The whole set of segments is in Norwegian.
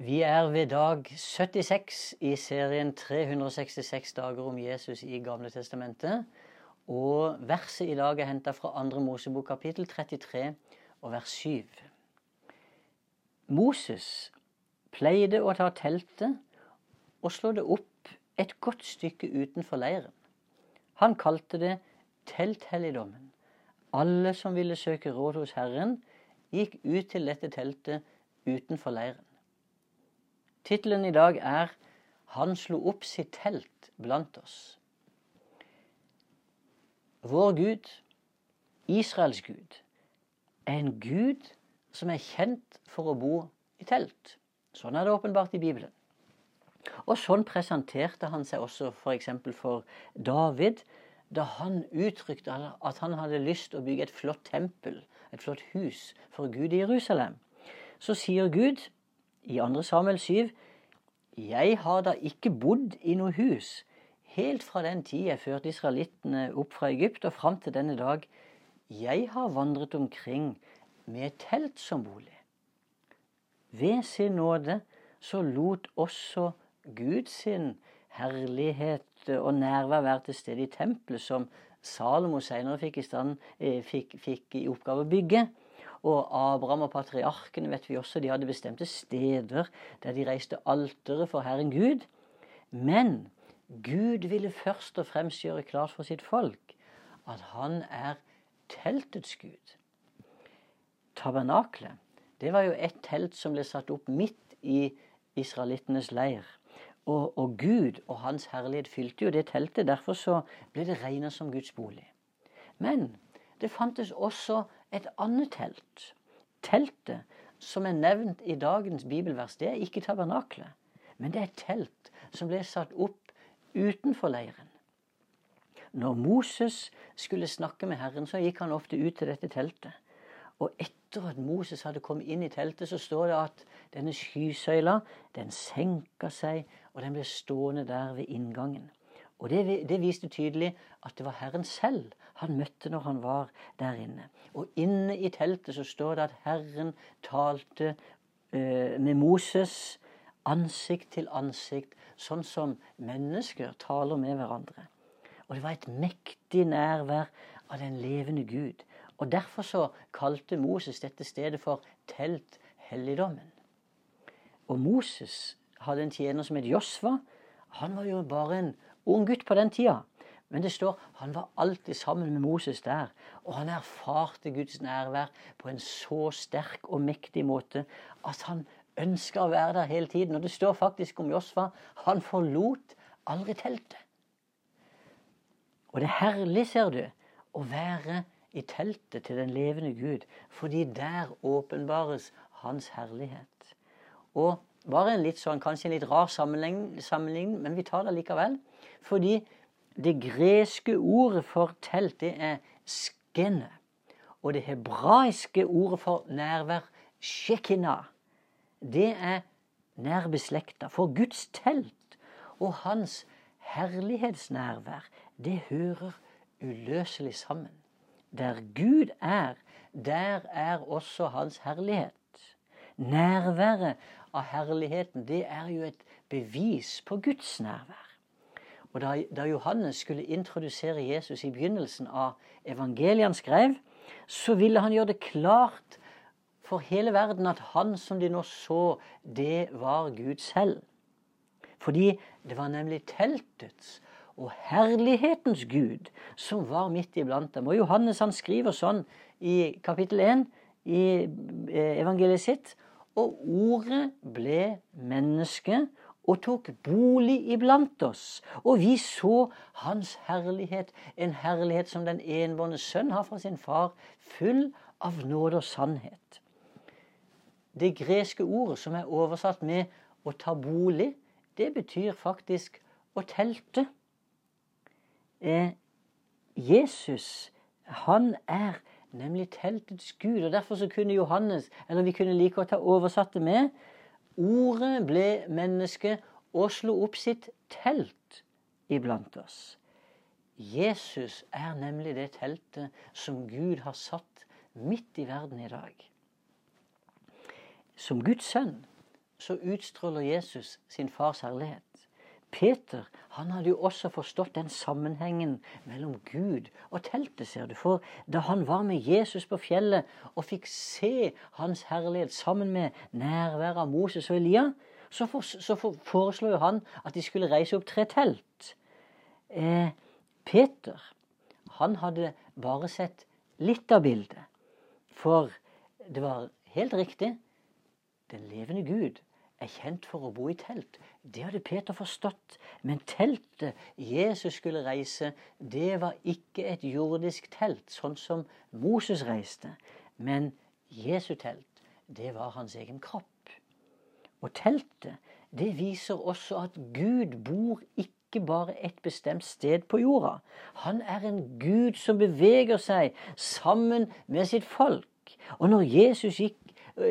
Vi er ved dag 76 i serien 366 dager om Jesus i Gamle Testamentet. Og verset i dag er henta fra 2. Mosebok kapittel 33 og vers 7. Moses pleide å ta teltet og slå det opp et godt stykke utenfor leiren. Han kalte det telthelligdommen. Alle som ville søke råd hos Herren, gikk ut til dette teltet utenfor leiren. Tittelen i dag er 'Han slo opp sitt telt blant oss'. Vår Gud, Israels Gud, er en Gud som er kjent for å bo i telt. Sånn er det åpenbart i Bibelen. Og sånn presenterte han seg også f.eks. For, for David da han uttrykte at han hadde lyst til å bygge et flott tempel, et flott hus for Gud i Jerusalem. Så sier Gud i 2. Samuel 7 Jeg har da ikke bodd i noe hus helt fra den tid jeg førte israelittene opp fra Egypt og fram til denne dag. Jeg har vandret omkring med telt som bolig. Ved sin nåde så lot også Gud sin herlighet og nærvær være til stede i tempelet, som Salomo senere fikk i, stand, eh, fikk, fikk i oppgave å bygge. Og Abraham og patriarkene vet vi også, de hadde bestemte steder der de reiste alteret for Herren Gud. Men Gud ville først og fremst gjøre klart for sitt folk at han er teltets Gud. Tabernaklet det var jo et telt som ble satt opp midt i israelittenes leir. Og, og, Gud og Hans herlighet fylte jo det teltet. Derfor så ble det regna som Guds bolig. Men det fantes også et annet telt. Teltet som er nevnt i dagens bibelvers, det er ikke tabernaklet. Men det er et telt som ble satt opp utenfor leiren. Når Moses skulle snakke med Herren, så gikk han ofte ut til dette teltet. Og etter at Moses hadde kommet inn i teltet, så står det at denne skysøyla den senka seg, og den ble stående der ved inngangen. Og det, det, viste tydelig at det var Herren selv han møtte når han var der inne. Og inne i teltet så står det at Herren talte eh, med Moses ansikt til ansikt, sånn som mennesker taler med hverandre. Og det var et mektig nærvær av den levende Gud. Og Derfor så kalte Moses dette stedet for telthelligdommen. Og Moses hadde en tjener som het Josva. Han var jo bare en ung gutt på den tida. Men det står han var alltid sammen med Moses der. Og han erfarte Guds nærvær på en så sterk og mektig måte at han ønska å være der hele tiden. Og det står faktisk om Josfa han forlot aldri teltet. Og det er herlig, ser du, å være i teltet til den levende Gud. Fordi der åpenbares Hans herlighet. Og bare en litt sånn, kanskje en litt rar sammenligning, men vi tar det likevel. Fordi det greske ordet for telt, det er skene. Og det hebraiske ordet for nærvær, shekina, det er nærbeslekta. For Guds telt og hans herlighetsnærvær, det hører uløselig sammen. Der Gud er, der er også hans herlighet. Nærværet av herligheten, det er jo et bevis på Guds nærvær. Og da, da, Johannes skulle introdusere Jesus i begynnelsen av evangeliet han skrev, så ville han gjøre det klart for hele verden at han som de nå så, det var Gud selv. Fordi det var nemlig teltets og herlighetens Gud som var midt iblant dem. Og Johannes han skriver sånn i kapittel 1 i eh, evangeliet sitt. Og ordet ble menneske og tok bolig iblant oss. Og vi så Hans herlighet, en herlighet som den enbårne sønn har fra sin far, full av nåde og sannhet. Det greske ordet som er oversatt med 'å ta bolig', det betyr faktisk å telte. Eh, Jesus, han er nemlig teltets Gud. og Derfor så kunne Johannes, eller vi kunne like godt ha oversatt det med Ordet ble menneske og slo opp sitt telt iblant oss. Jesus er nemlig det teltet som Gud har satt midt i verden i dag. Som Guds sønn så utstråler Jesus sin fars herlighet. Peter han hadde jo også forstått den sammenhengen mellom Gud og teltet, ser du. For da han var med Jesus på fjellet og fikk se hans herlighet sammen med nærværet av Moses og Elia, så, for, så for, foreslo han at de skulle reise opp tre telt. Eh, Peter han hadde bare sett litt av bildet. For det var helt riktig. Den levende Gud er kjent for å bo i telt. Det hadde Peter forstått. Men teltet Jesus skulle reise, det var ikke et jordisk telt, sånn som Moses reiste. Men Jesu telt, det var hans egen kropp. Og teltet, det viser også at Gud bor ikke bare et bestemt sted på jorda. Han er en Gud som beveger seg sammen med sitt folk. Og når Jesus gikk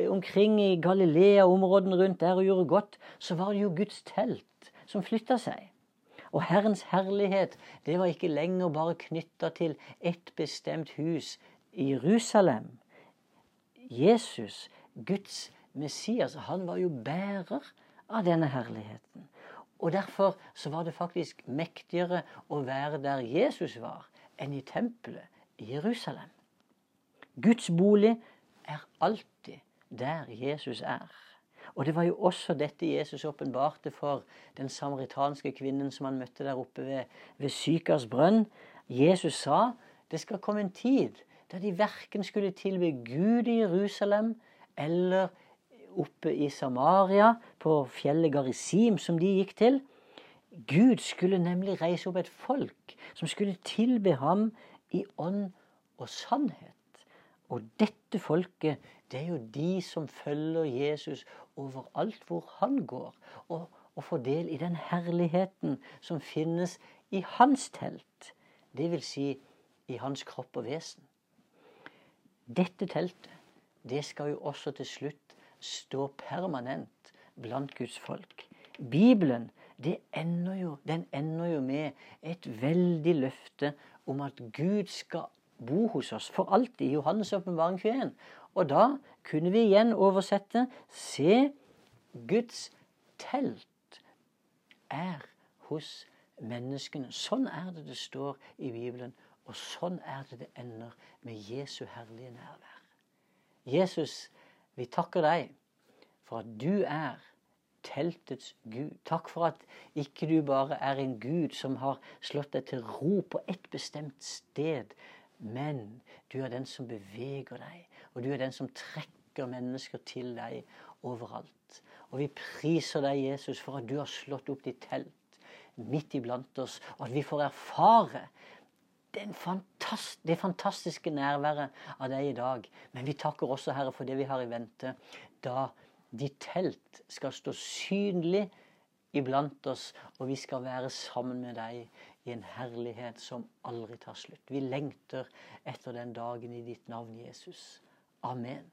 omkring i Galilea, områdene rundt der og gjorde godt, så var det jo Guds telt som flytta seg. Og Herrens herlighet det var ikke lenger bare knytta til ett bestemt hus i Jerusalem. Jesus, Guds Messias, han var jo bærer av denne herligheten. Og Derfor så var det faktisk mektigere å være der Jesus var, enn i tempelet i Jerusalem. Guds bolig er alltid der Jesus er. Og det var jo også dette Jesus åpenbarte for den samaritanske kvinnen som han møtte der oppe ved, ved Sykars brønn. Jesus sa det skal komme en tid da de verken skulle tilby Gud i Jerusalem eller oppe i Samaria, på fjellet Garisim, som de gikk til. Gud skulle nemlig reise opp et folk som skulle tilbe ham i ånd og sannhet. Og dette folket det er jo de som følger Jesus overalt hvor han går, og, og får del i den herligheten som finnes i hans telt. Det vil si i hans kropp og vesen. Dette teltet det skal jo også til slutt stå permanent blant Guds folk. Bibelen ender jo, den ender jo med et veldig løfte om at Gud skal bo hos oss for alltid. Johannes' åpenbaring 21. Og da kunne vi igjen oversette Se, Guds telt er hos menneskene. Sånn er det det står i Bibelen. Og sånn er det det ender med Jesu herlige nærvær. Jesus, vi takker deg for at du er teltets Gud. Takk for at ikke du bare er en Gud som har slått deg til ro på et bestemt sted, men du er den som beveger deg. Og du er den som trekker mennesker til deg overalt. Og vi priser deg, Jesus, for at du har slått opp ditt telt midt iblant oss, og at vi får erfare fantast, det fantastiske nærværet av deg i dag. Men vi takker også, Herre, for det vi har i vente, da ditt telt skal stå synlig iblant oss, og vi skal være sammen med deg i en herlighet som aldri tar slutt. Vi lengter etter den dagen i ditt navn, Jesus. Amen.